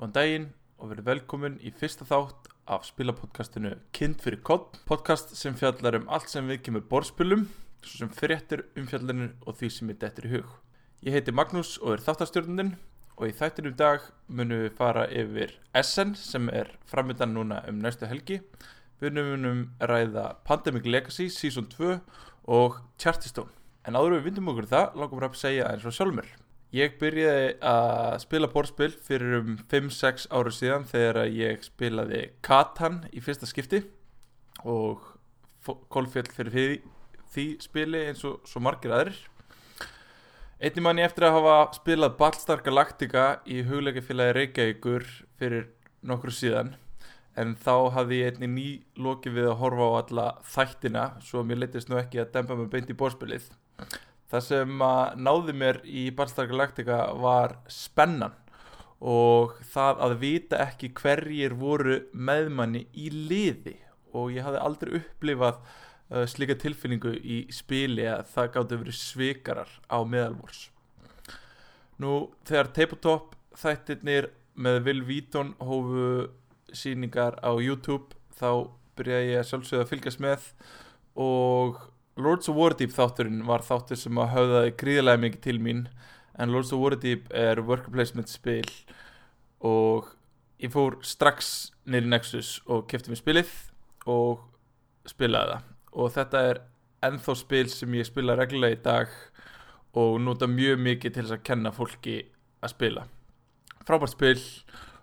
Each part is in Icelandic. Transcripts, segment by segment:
Góðan daginn og verið velkomin í fyrsta þátt af spilapodcastinu Kind fyrir kodd podcast sem fjallar um allt sem við kemur borðspilum svo sem fréttir umfjallarinu og því sem er dettur í hug. Ég heiti Magnús og er þáttastjórnundin og í þættinu í dag munum við fara yfir Essen sem er framöndan núna um næstu helgi. Við munum ræða Pandemic Legacy Season 2 og Charterstone. En áður við vindum okkur það, langum við að segja eins og sjálfur. Ég byrjaði að spila borðspil fyrir um 5-6 áru síðan þegar ég spilaði Katan í fyrsta skipti og kólfjöld fyrir því, því spili eins og svo margir aðrir. Einnig manni eftir að hafa spilað Ballstar Galactica í hugleikafélagi Reykjavíkur fyrir nokkru síðan en þá hafði ég einnig ný lokið við að horfa á alla þættina svo mér leytist nú ekki að dempa mig beint í borðspilið. Það sem náði mér í Ballstar Galactica var spennan og það að vita ekki hverjir voru meðmanni í liði og ég hafði aldrei upplifað uh, slíka tilfinningu í spili að það gáttu verið svikarar á meðalvors. Nú þegar Tabletop þættirnir með Will Wheaton hófu síningar á YouTube þá byrjaði ég sjálfsögða að fylgjast með og Lords of Waterdeep þátturinn var þáttur sem að höfðaði gríðilega mikið til mín en Lords of Waterdeep er worker placement spil og ég fór strax neyri Nexus og kefti mér spilið og spilaði það. Og þetta er ennþá spil sem ég spila reglulega í dag og nota mjög mikið til þess að kenna fólki að spila. Frábært spil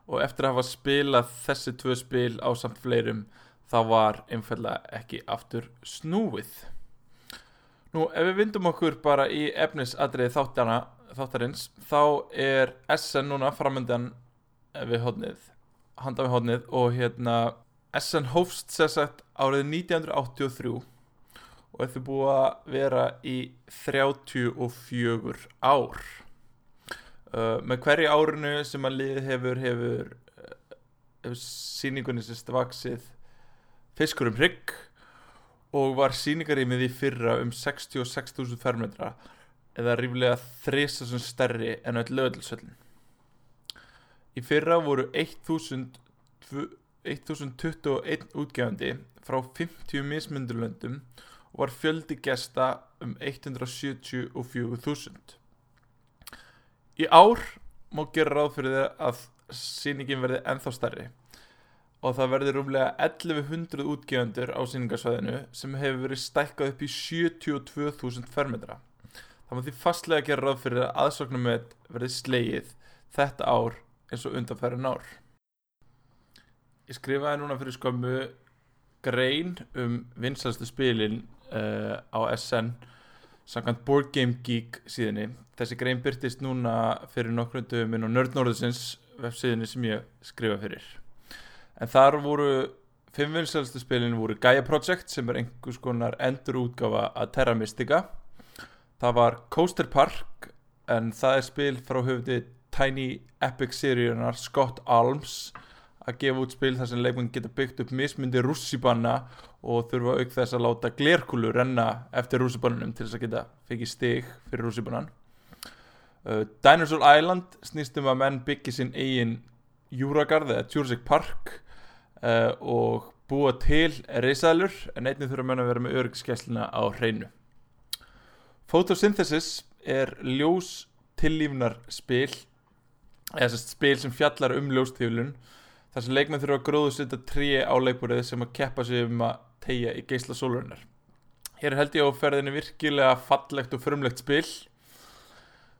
og eftir að hafa spilað þessi tvö spil á samt fleirum þá var einfallega ekki aftur snúið Nú, ef við vindum okkur bara í efnisadriði þáttana, þáttarins, þá er SN núna framöndan við hodnið, handa við hodnið og hérna SN hófst sérsagt árið 1983 og þetta er búið að vera í 34 ár. Uh, með hverju árinu sem að lið hefur, hefur, hefur síningunni sérst vaksið fiskur um hrygg og var síningarýmið í fyrra um 66.000 fermetra eða ríflega þrisa sem stærri en öll lögðalsöllin. Í fyrra voru 1021 útgefandi frá 50 mismyndurlöndum og var fjöldi gesta um 174.000. Í ár má gera ráð fyrir það að síningin verði ennþá stærri og það verður rúmlega 1100 útgefundur á síningarsvæðinu sem hefur verið stækkað upp í 72.000 fermetra. Það má því fastlega gera ráð fyrir að aðsóknum með verði slegið þetta ár eins og undanferðin ár. Ég skrifaði núna fyrir skömmu grein um vinsalstu spilin uh, á SN samkvæmt Board Game Geek síðinni. Þessi grein byrtist núna fyrir nokkrum dögum inn á Nördnorðusins websíðinni sem ég skrifa fyrir en þar voru fimm vinsælstu spilin voru Gaia Project sem er einhvers konar endur útgafa að Terra Mystica. Það var Coaster Park en það er spil frá höfði Tiny Epic seríunar Scott Alms að gefa út spil þar sem leikmenn geta byggt upp mismundi rússibanna og þurfa auk þess að láta glerkulu renna eftir rússibannunum til þess að geta fekið stig fyrir rússibannan. Uh, Dinosaur Island snýstum að menn byggja sinn eigin Júragarð eða Jurassic Park uh, og búa til reysaðlur en einnig þurfa menn að vera með öryggiskessluna á hreinu. Photosynthesis er ljós tillífnar spil eða sérst spil sem fjallar um ljóstíflun þar sem leikmenn þurfa að gróðu setja trí á leikbúrið sem að keppa sig um að tegja í geysla sólurinnar Hér held ég á ferðinni virkilega fallegt og förmlegt spil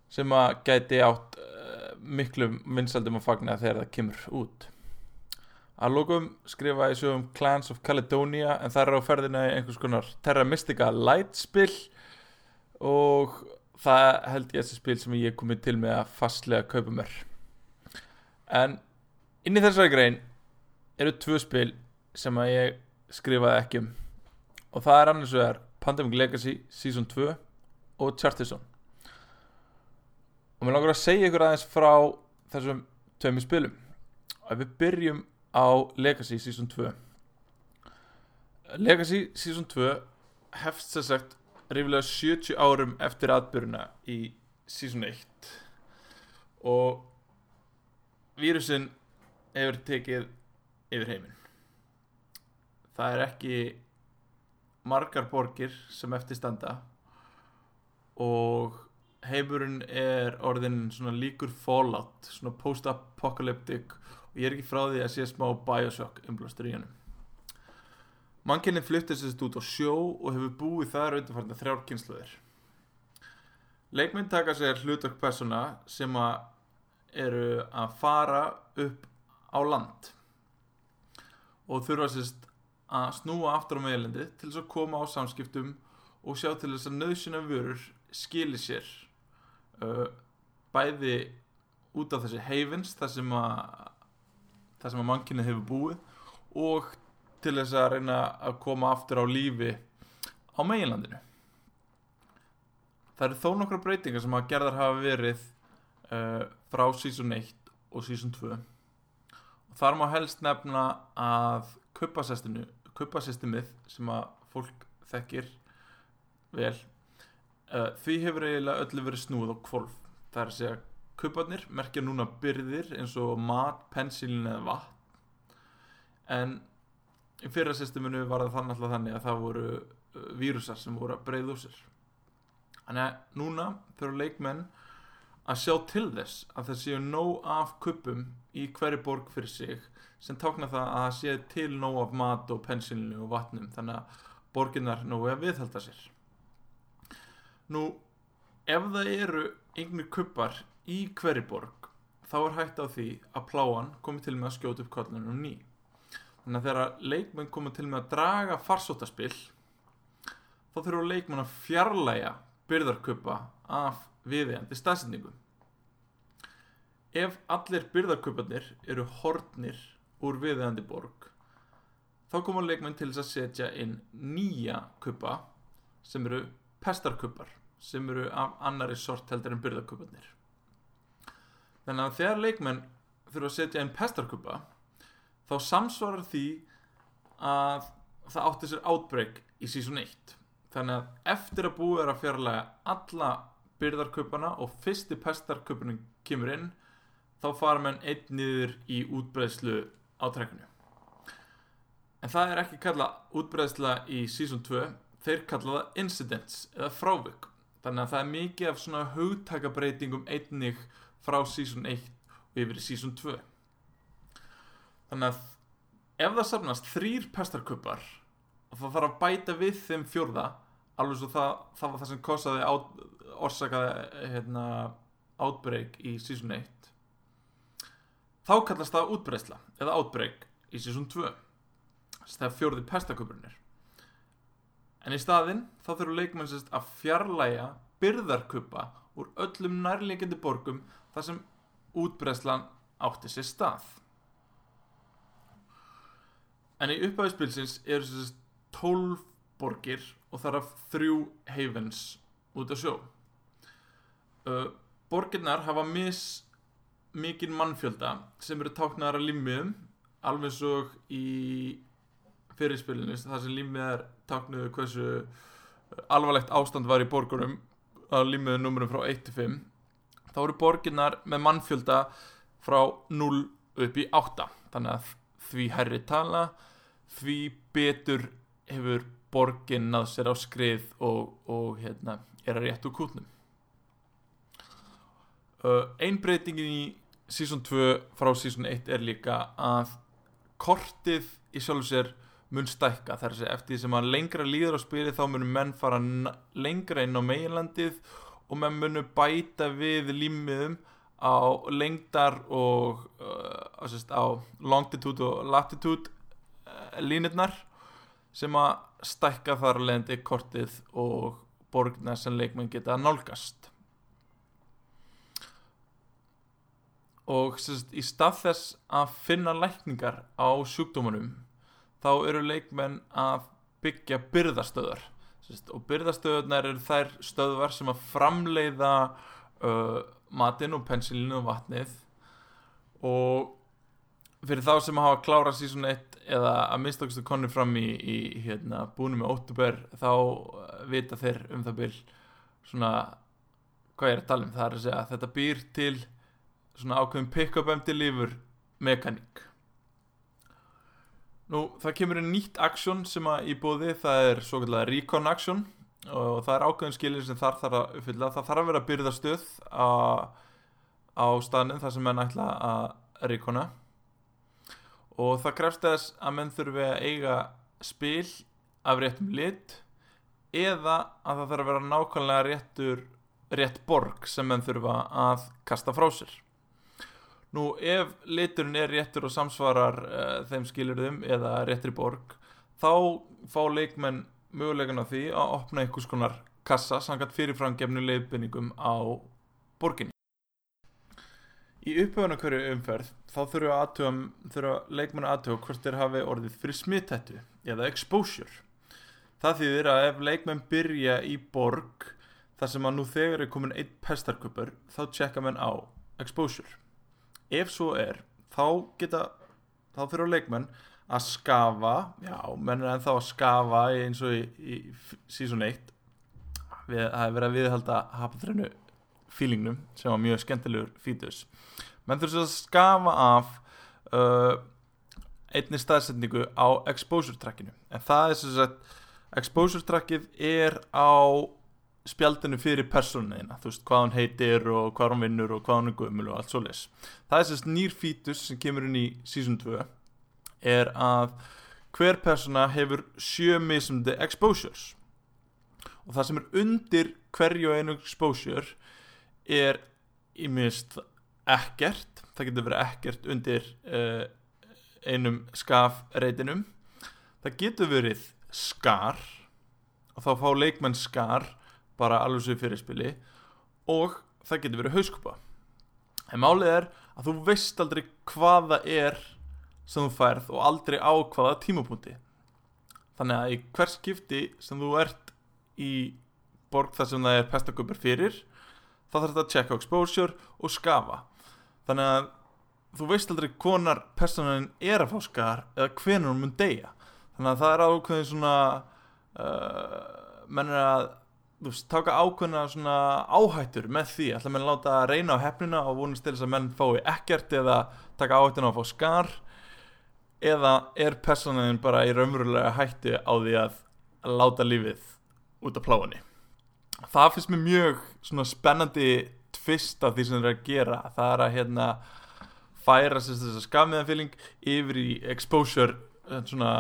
sem að gæti átt uh, miklum vinsaldum að fagna þegar það kemur út Að lókum skrifa ég svo um Clans of Caledonia en það er á ferðina einhvers konar Terra Mystica Light spil og það held ég þessi spil sem ég komið til með að fastlega kaupa mér. En inn í þessari grein eru tvö spil sem að ég skrifaði ekki um og það er annars vegar Pandemic Legacy Season 2 og Charterstone. Og mér langar að segja ykkur aðeins frá þessum tveimur spilum. Og ef við byrjum á Legacy Season 2 Legacy Season 2 hefst sér sagt rífilega 70 árum eftir atbyrjuna í Season 1 og vírusin hefur tekið yfir heiminn. Það er ekki margar borgir sem eftir standa. Og heimurinn er orðin svona líkur fallout svona post-apocalyptic ég er ekki frá því að sé smá bioshock umblastur í hennum Mannkinni flyttist sérst út á sjó og hefur búið þar undanfarnar þrjár kynsluðir. Leikmynd taka sér hlutverk persóna sem að eru að fara upp á land og þurfa sérst að snúa aftur á meðlendi til þess að koma á samskiptum og sjá til þess að nöðsina vörur skilir sér uh, bæði út af þessi heifins þar sem að þar sem að mannkinni hefur búið og til þess að reyna að koma aftur á lífi á meginlandinu. Það eru þó nokkra breytingar sem að gerðar hafa verið uh, frá sísun 1 og sísun 2 og þar má helst nefna að kuppasystemið sem að fólk þekkir vel uh, því hefur eiginlega öllu verið snúð og kvolf það er að segja kupparnir merkja núna byrðir eins og mat, pensilin eða vatn. En í fyrra systeminu var það þannig alltaf þannig að það voru uh, vírusar sem voru að breyða úr sér. Þannig að núna þurfa leikmenn að sjá til þess að það séu nóg af kuppum í hverju borg fyrir sig sem tákna það að það séu til nóg af mat og pensilinu og vatnum. Þannig að borginnar nógu að viðhalda sér. Nú ef það eru einhverjir kuppar í hverju borg þá er hægt á því að pláan komi til með að skjóta upp kollunum ný. Þannig að þegar leikmenn koma til með að draga farsóttaspill þá þurfum leikmenn að fjarlæga byrðarkupa af viðeigandi staðsendingum ef allir byrðarkupanir eru hortnir úr viðeigandi borg þá koma leikmenn til þess að setja inn nýja kupa sem eru pestarkupar sem eru af annari sort heldur en byrðarkupanir þannig að þegar leikmenn þurfa að setja inn pestarkupa þá samsvarar því að það átti sér outbreak í sísun 1 þannig að eftir að búið er að fjarlæga alla byrðarköpana og fyrsti pestarköpunum kemur inn þá fara menn einn niður í útbreðslu á trekkinu. En það er ekki kallað útbreðsla í sísun 2 þeir kalla það incidents eða frávik. Þannig að það er mikið af svona hugtakabreitingum einnig frá sísun 1 og yfir í sísun 2 þannig að ef það safnast þrýr pestarkuppar þá þarf að bæta við þeim fjörða alveg svo það, það var það sem kosaði át, orsakaði hérna, outbreak í season 1 þá kallast það útbreysla eða outbreak í season 2 það er fjörði pestarkuppurnir en í staðinn þá þurfum leikmenn sérst að fjarlæga byrðarkuppa úr öllum nærleikindi borgum þar sem útbreyslan átti sér stað. En í upphæðispilsins eru þess 12 borgir og þar af þrjú heivens út af sjó. Borgirnar hafa mis mikinn mannfjölda sem eru táknaðar að limmiðum alveg svo í fyrirspilinu þar sem limmið er táknuðu hversu alvarlegt ástand var í borgurum að limmiðu numrum frá 1 til 5 þá eru borgirnar með mannfjölda frá 0 upp í 8 þannig að því herri tala því betur hefur borginn náð sér á skrið og, og hérna, er að rétt úr kútnum. Einbreytingin í sísón 2 frá sísón 1 er líka að kortið í sjálf sér mun stækka. Þar sé eftir sem að lengra líður á spili þá munum menn fara lengra inn á meginlandið og menn munum bæta við límiðum á lengdar og uh, á longitude og latitude uh, línirnar sem að stækka þar leðandi kortið og borgna sem leikmenn geta nálgast. Og sérst, í stað þess að finna lækningar á sjúkdómanum þá eru leikmenn að byggja byrðastöðar sérst, og byrðastöðunar eru þær stöðvar sem að framleiða uh, matinn og pensilinu og vatnið. Og fyrir þá sem hafa klárað síðan eitt eða að minnstakustu konni fram í, í hérna, búinu með óttubör þá vita þeir um það byrj svona hvað ég er að tala um. Það er að segja að þetta býr til svona ákveðum pick-up emdi lífur mekaník Nú, það kemur einn nýtt aksjón sem að í bóði, það er svo kallega recon aksjón og það er ákveðin skilir sem þar þarf að uppfylla, það þarf að vera byrðastöð á, á staðnum þar sem menn ætla að recona. Og það krefst þess að menn þurfi að eiga spil af réttum lit eða að það þarf að vera nákvæmlega réttur rétt borg sem menn þurfa að kasta frá sér Nú ef liturinn er réttur og samsvarar uh, þeim skilurðum eða réttri borg þá fá leikmenn mögulegan á því að opna einhvers konar kassa samkvæmt fyrirframgefnu leiðbynningum á borginni. Í upphauðan hverju umferð þá þurfa, leikmenn aðtuga hvort þeir hafi orðið fyrir smittættu eða exposure. Það þýðir að ef leikmenn byrja í borg þar sem að nú þegar er komin einn pestarkupur þá tjekka menn á exposure ef svo er þá geta þá fyrir leikmenn að skafa já, menn er ennþá að skafa eins og í, í sísón 1 við, það er verið að viðhalda hapatrænu fílingnum sem var mjög skemmtilegur fítus menn þurfum að skafa af uh, einni staðsetningu á exposure trackinu. En það er sem sagt exposure trackið er á spjaldinu fyrir persónuðina þú veist hvað hann heitir og hvað hann vinnur og hvað hann er gummul og allt svo les það er sérst nýr fítus sem kemur inn í season 2 er að hver persóna hefur sjö mismundi exposures. Og það sem er undir hverju einu exposure er í mist ekkert. Það getur verið ekkert undir uh, einum skafreitinum. Það getur verið skar og þá fá leikmenn skar bara alveg svo fyrirspili og það getur verið hauskupa en málið er að þú veist aldrei hvað það er sem þú færð og aldrei á hvaða tímapunkti. Þannig að í hver skipti sem þú ert í borg þar sem það er pestakupur fyrir þá þarf þetta að checka exposure og skafa. Þannig að þú veist aldrei hvonar personin er að fá skar eða hvenar hún mun deyja. Þannig að það er ákveðin svona uh, mennir að þú veist, taka ákveðna svona áhættur með því? Ætla menn að láta að reyna á hefnina og vonast til þess að menn fái ekkert eða taka áhættuna að fá skar? Eða er personin bara í raunverulega hættu á því að láta lífið út af pláðunni það finnst mér mjög svona spennandi tvist af því sem það er að gera. Það er að hérna færa þess að skafmiðanfíling yfir í exposure svona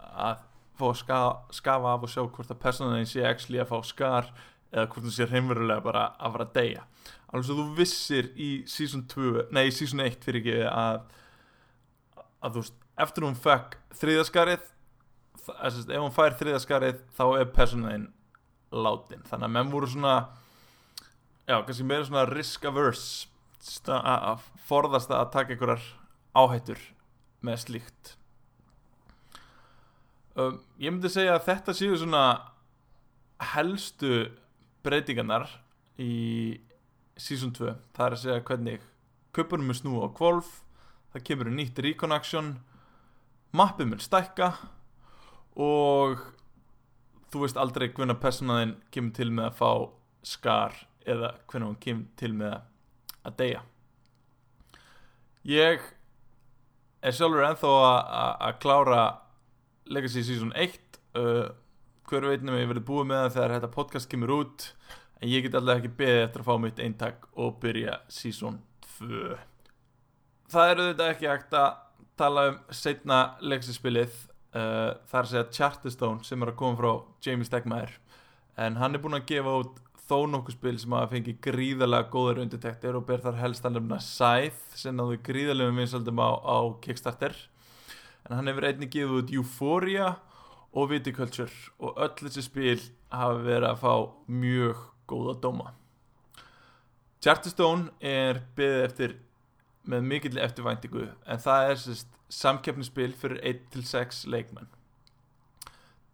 að fá að ska, skafa af og sjá hvort að personin sé actually að fá skar eða hvort það sé heimverulega bara að fara að deyja. Alveg svo þú vissir í season 2, nei í season 1 fyrir ekki að að þú veist, eftir hún fekk þriðaskarið ef hún fær þriðaskarið þá er personin látin, þannig að menn voru svona já, kannski meira svona risk averse að forðast að taka einhverjar áhættur með slíkt um, ég myndi segja að þetta séu svona helstu breytingarnar í season 2 það er að segja hvernig köpunum er snú á kvolf það kemur í nýtt recon action mappum er stækka og þú veist aldrei hvernig personaðinn kemur til með að fá skar eða hvernig hún kemur til með að deyja. Ég er sjálfur ennþá að klára Legacy Season 1 uh, hver veitnum ég verið búið með það þegar þetta podcast kemur út en ég get alltaf ekki beðið eftir að fá mitt eintak og byrja Season 2 það eru þetta ekki hægt að tala um setna Legacy spilið uh, að segja Charterstone sem er að koma frá Jamie Stegmaier en hann er búin að gefa út þó nokkuð spil sem að fengi gríðarlega góður undirtektir og ber þar helst að lefna Scythe sem náðu gríðarlega vinsaldum á, á Kickstarter en hann hefur einnig gefið út Euphoria og Viticulture og öll þessi spil hafa verið að fá mjög góða dóma. Charterstone er byggðið eftir með mikill eftirvæntingu en það er sérst samkeppnispil fyrir 1-6 leikmenn.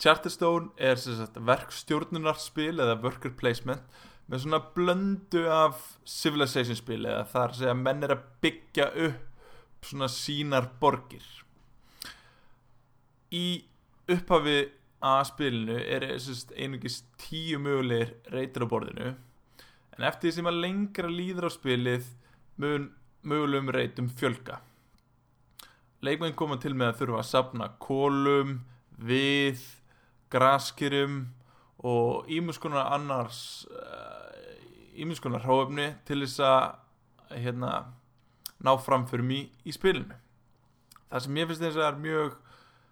Charterstone er sérst verkstjórnunarspil eða worker placement með svona blöndu af civilization spil eða þar segja menn er að byggja upp svona sínar borgir í upphafi að spilinu er einungis tíu mögulegir reytir á borðinu en eftir því sem að lengra líður á spilið mun mögulegum reytum fjölga leikmenn koma til með að þurfa að sapna kólum, við, graskýrum og ímuskonar annars ímuskonar hráöfni til þess að hérna, ná framförum í, í spilinu. Það sem ég finnst þess að er mjög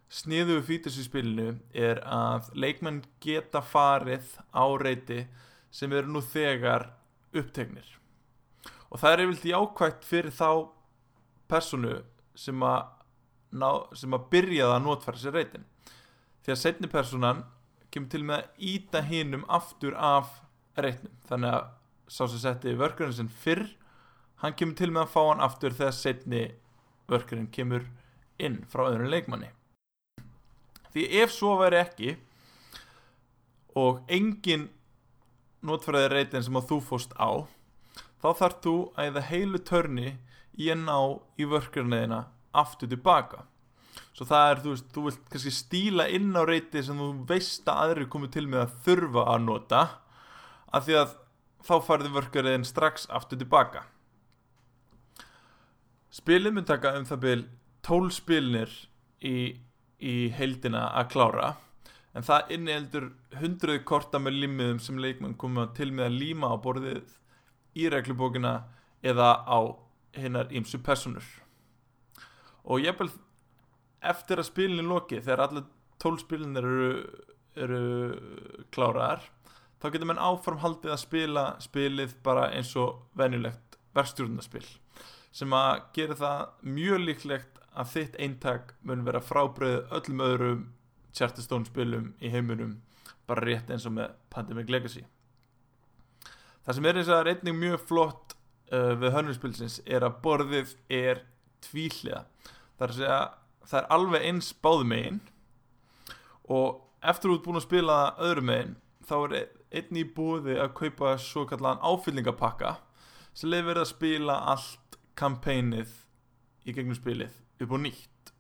sniðuðu fítus í spilinu er að leikmenn geta farið á reyti sem eru nú þegar upptegnir og það er yfirlt jákvægt fyrir þá personu sem að, ná, sem að byrjaða að notfæra sér reytin því að setni personan kemur til með að íta hinnum aftur af reytnum þannig að sá sem setti vörkurinn sem fyrr hann kemur til með að fá hann aftur þegar setni vörkurinn kemur inn frá öðrun leikmanni því ef svo væri ekki og engin notfæraði reytin sem að þú fóst á þá þarf þú að eða heilu törni í að ná í vörkjörniðina aftur tilbaka. Svo það er, þú veist, þú vilt kannski stíla inn á reyti sem þú veist að aðri komið til með að þurfa að nota af því að þá farði vörkjörniðin strax aftur tilbaka. Spilið mun taka um það byrj tól spilnir í, í heildina að klára. En það inniheldur hundruð korta með límiðum sem leikmenn koma til með að líma á borðið í reglubókina eða á hinnar ímsu personur og ég bel eftir að spilinu loki þegar allir tólspilin eru, eru kláraðar þá getur mann áfram haldið að spila spilið bara eins og venjulegt verkstjórnarspil sem að gera það mjög líklegt að þitt eintak mun vera frábröðið öllum öðrum Charterstone spilum í heiminum bara rétt eins og með Pandemic Legacy. Það sem er eins og einnig mjög flott uh, við hönnurspilsins er að borðið er tvíhliða. Það er að það er alveg eins báðu megin og eftir ert búin að spila öðru megin þá er einnig í búði að kaupa svo kallan áfyllingapakka sem lefur að spila allt kampænið í gegnum spilið upp og nýtt.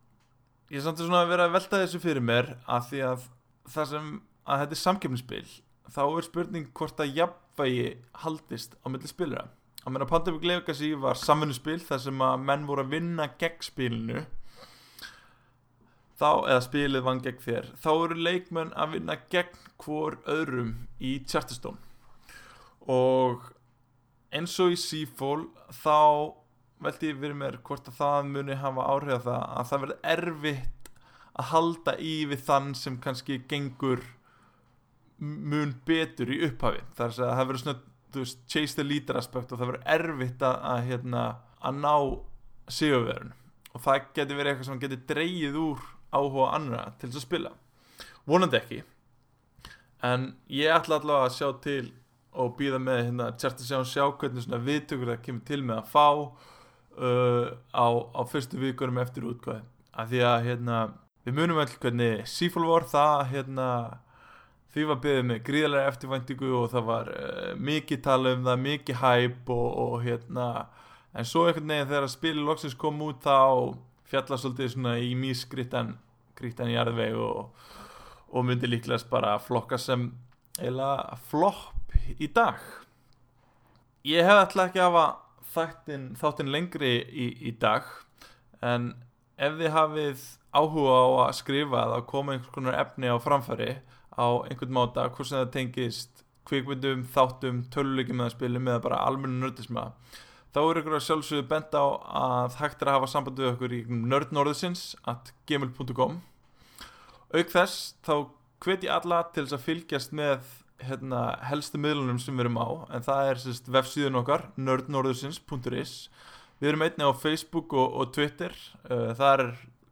Ég er samt að vera að velta þessu fyrir mér að því að það sem að þetta er samkjöfnisspil þá er spurning hvort að jafnvægi haldist á milli spilura að meina Pandemic Legacy var samfunnuspil þar sem að menn voru að vinna gegn spilinu. Þá, eða spilið vann gegn þér. Þá eru leikmenn að vinna gegn hvor öðrum í Charterstone. Og eins og í Seafall þá veldi verið mér hvort að það muni hafa áhrif að það að það verði erfitt að halda í við þann sem kannski gengur mun betur í upphafi. Þar að það verður svona veist, chase the leader aspekt og það verður erfitt að, að, hérna, að ná sigurverðun og það getur verið eitthvað sem getur dreyið úr áhuga annara til þess að spila. Vonandi ekki. En ég ætla allavega að sjá til og býða með hérna tjart að sjá, sjá hvernig svona viðtökur það kemur til með að fá uh, á, á fyrstu vikunum eftir útkvæði af því að hérna við munum öll hvernig Seafall það hérna því var byggðið með gríðarlega eftirvæntingu og það var uh, mikið tala um það, mikið hæp og, og hérna en svo einhvern veginn þegar spili loksins kom út þá fjalla svolítið svona í mísgrittan grittan í jarðveg og, og myndi líklegast bara flokka sem eila flopp í dag. Ég hef alltaf ekki hafa þáttin, þáttin lengri í, í dag en ef þið hafið áhuga á að skrifa eða koma einhvers konar efni á framfæri á einhvern máta hvort sem það tengist kvikmyndum, þáttum, töluleikum eða spilum eða bara almennu nördisma þá er ykkur að sjálfsögðu bent á að hægt er að hafa samband við okkur í nördnorðusins at gmail.com auk þess þá hvet ég alla til þess að fylgjast með hérna, helstu miðlunum sem við erum á en það er sérst vefsíðun okkar nördnorðusins.is við erum einni á Facebook og, og Twitter uh, það er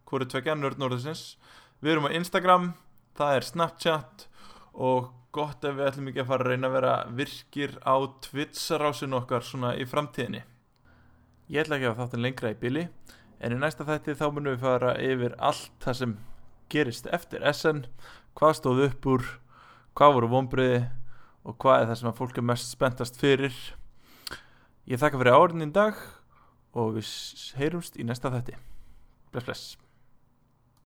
hverju tvekja nördnorðusins við erum á Instagram það er Snapchat og gott ef við ætlum ekki að fara að reyna að vera virkir á Twitch-rásun okkar svona í framtíðinni. Ég ætla ekki að þáttan lengra í bili en í næsta þætti þá munum við fara yfir allt það sem gerist eftir SN hvað stóð upp úr hvað voru vonbriði og hvað er það sem að fólk er mest spenntast fyrir? Ég þakka fyrir áriðin í dag og við heyrumst í næsta þætti. Bless bless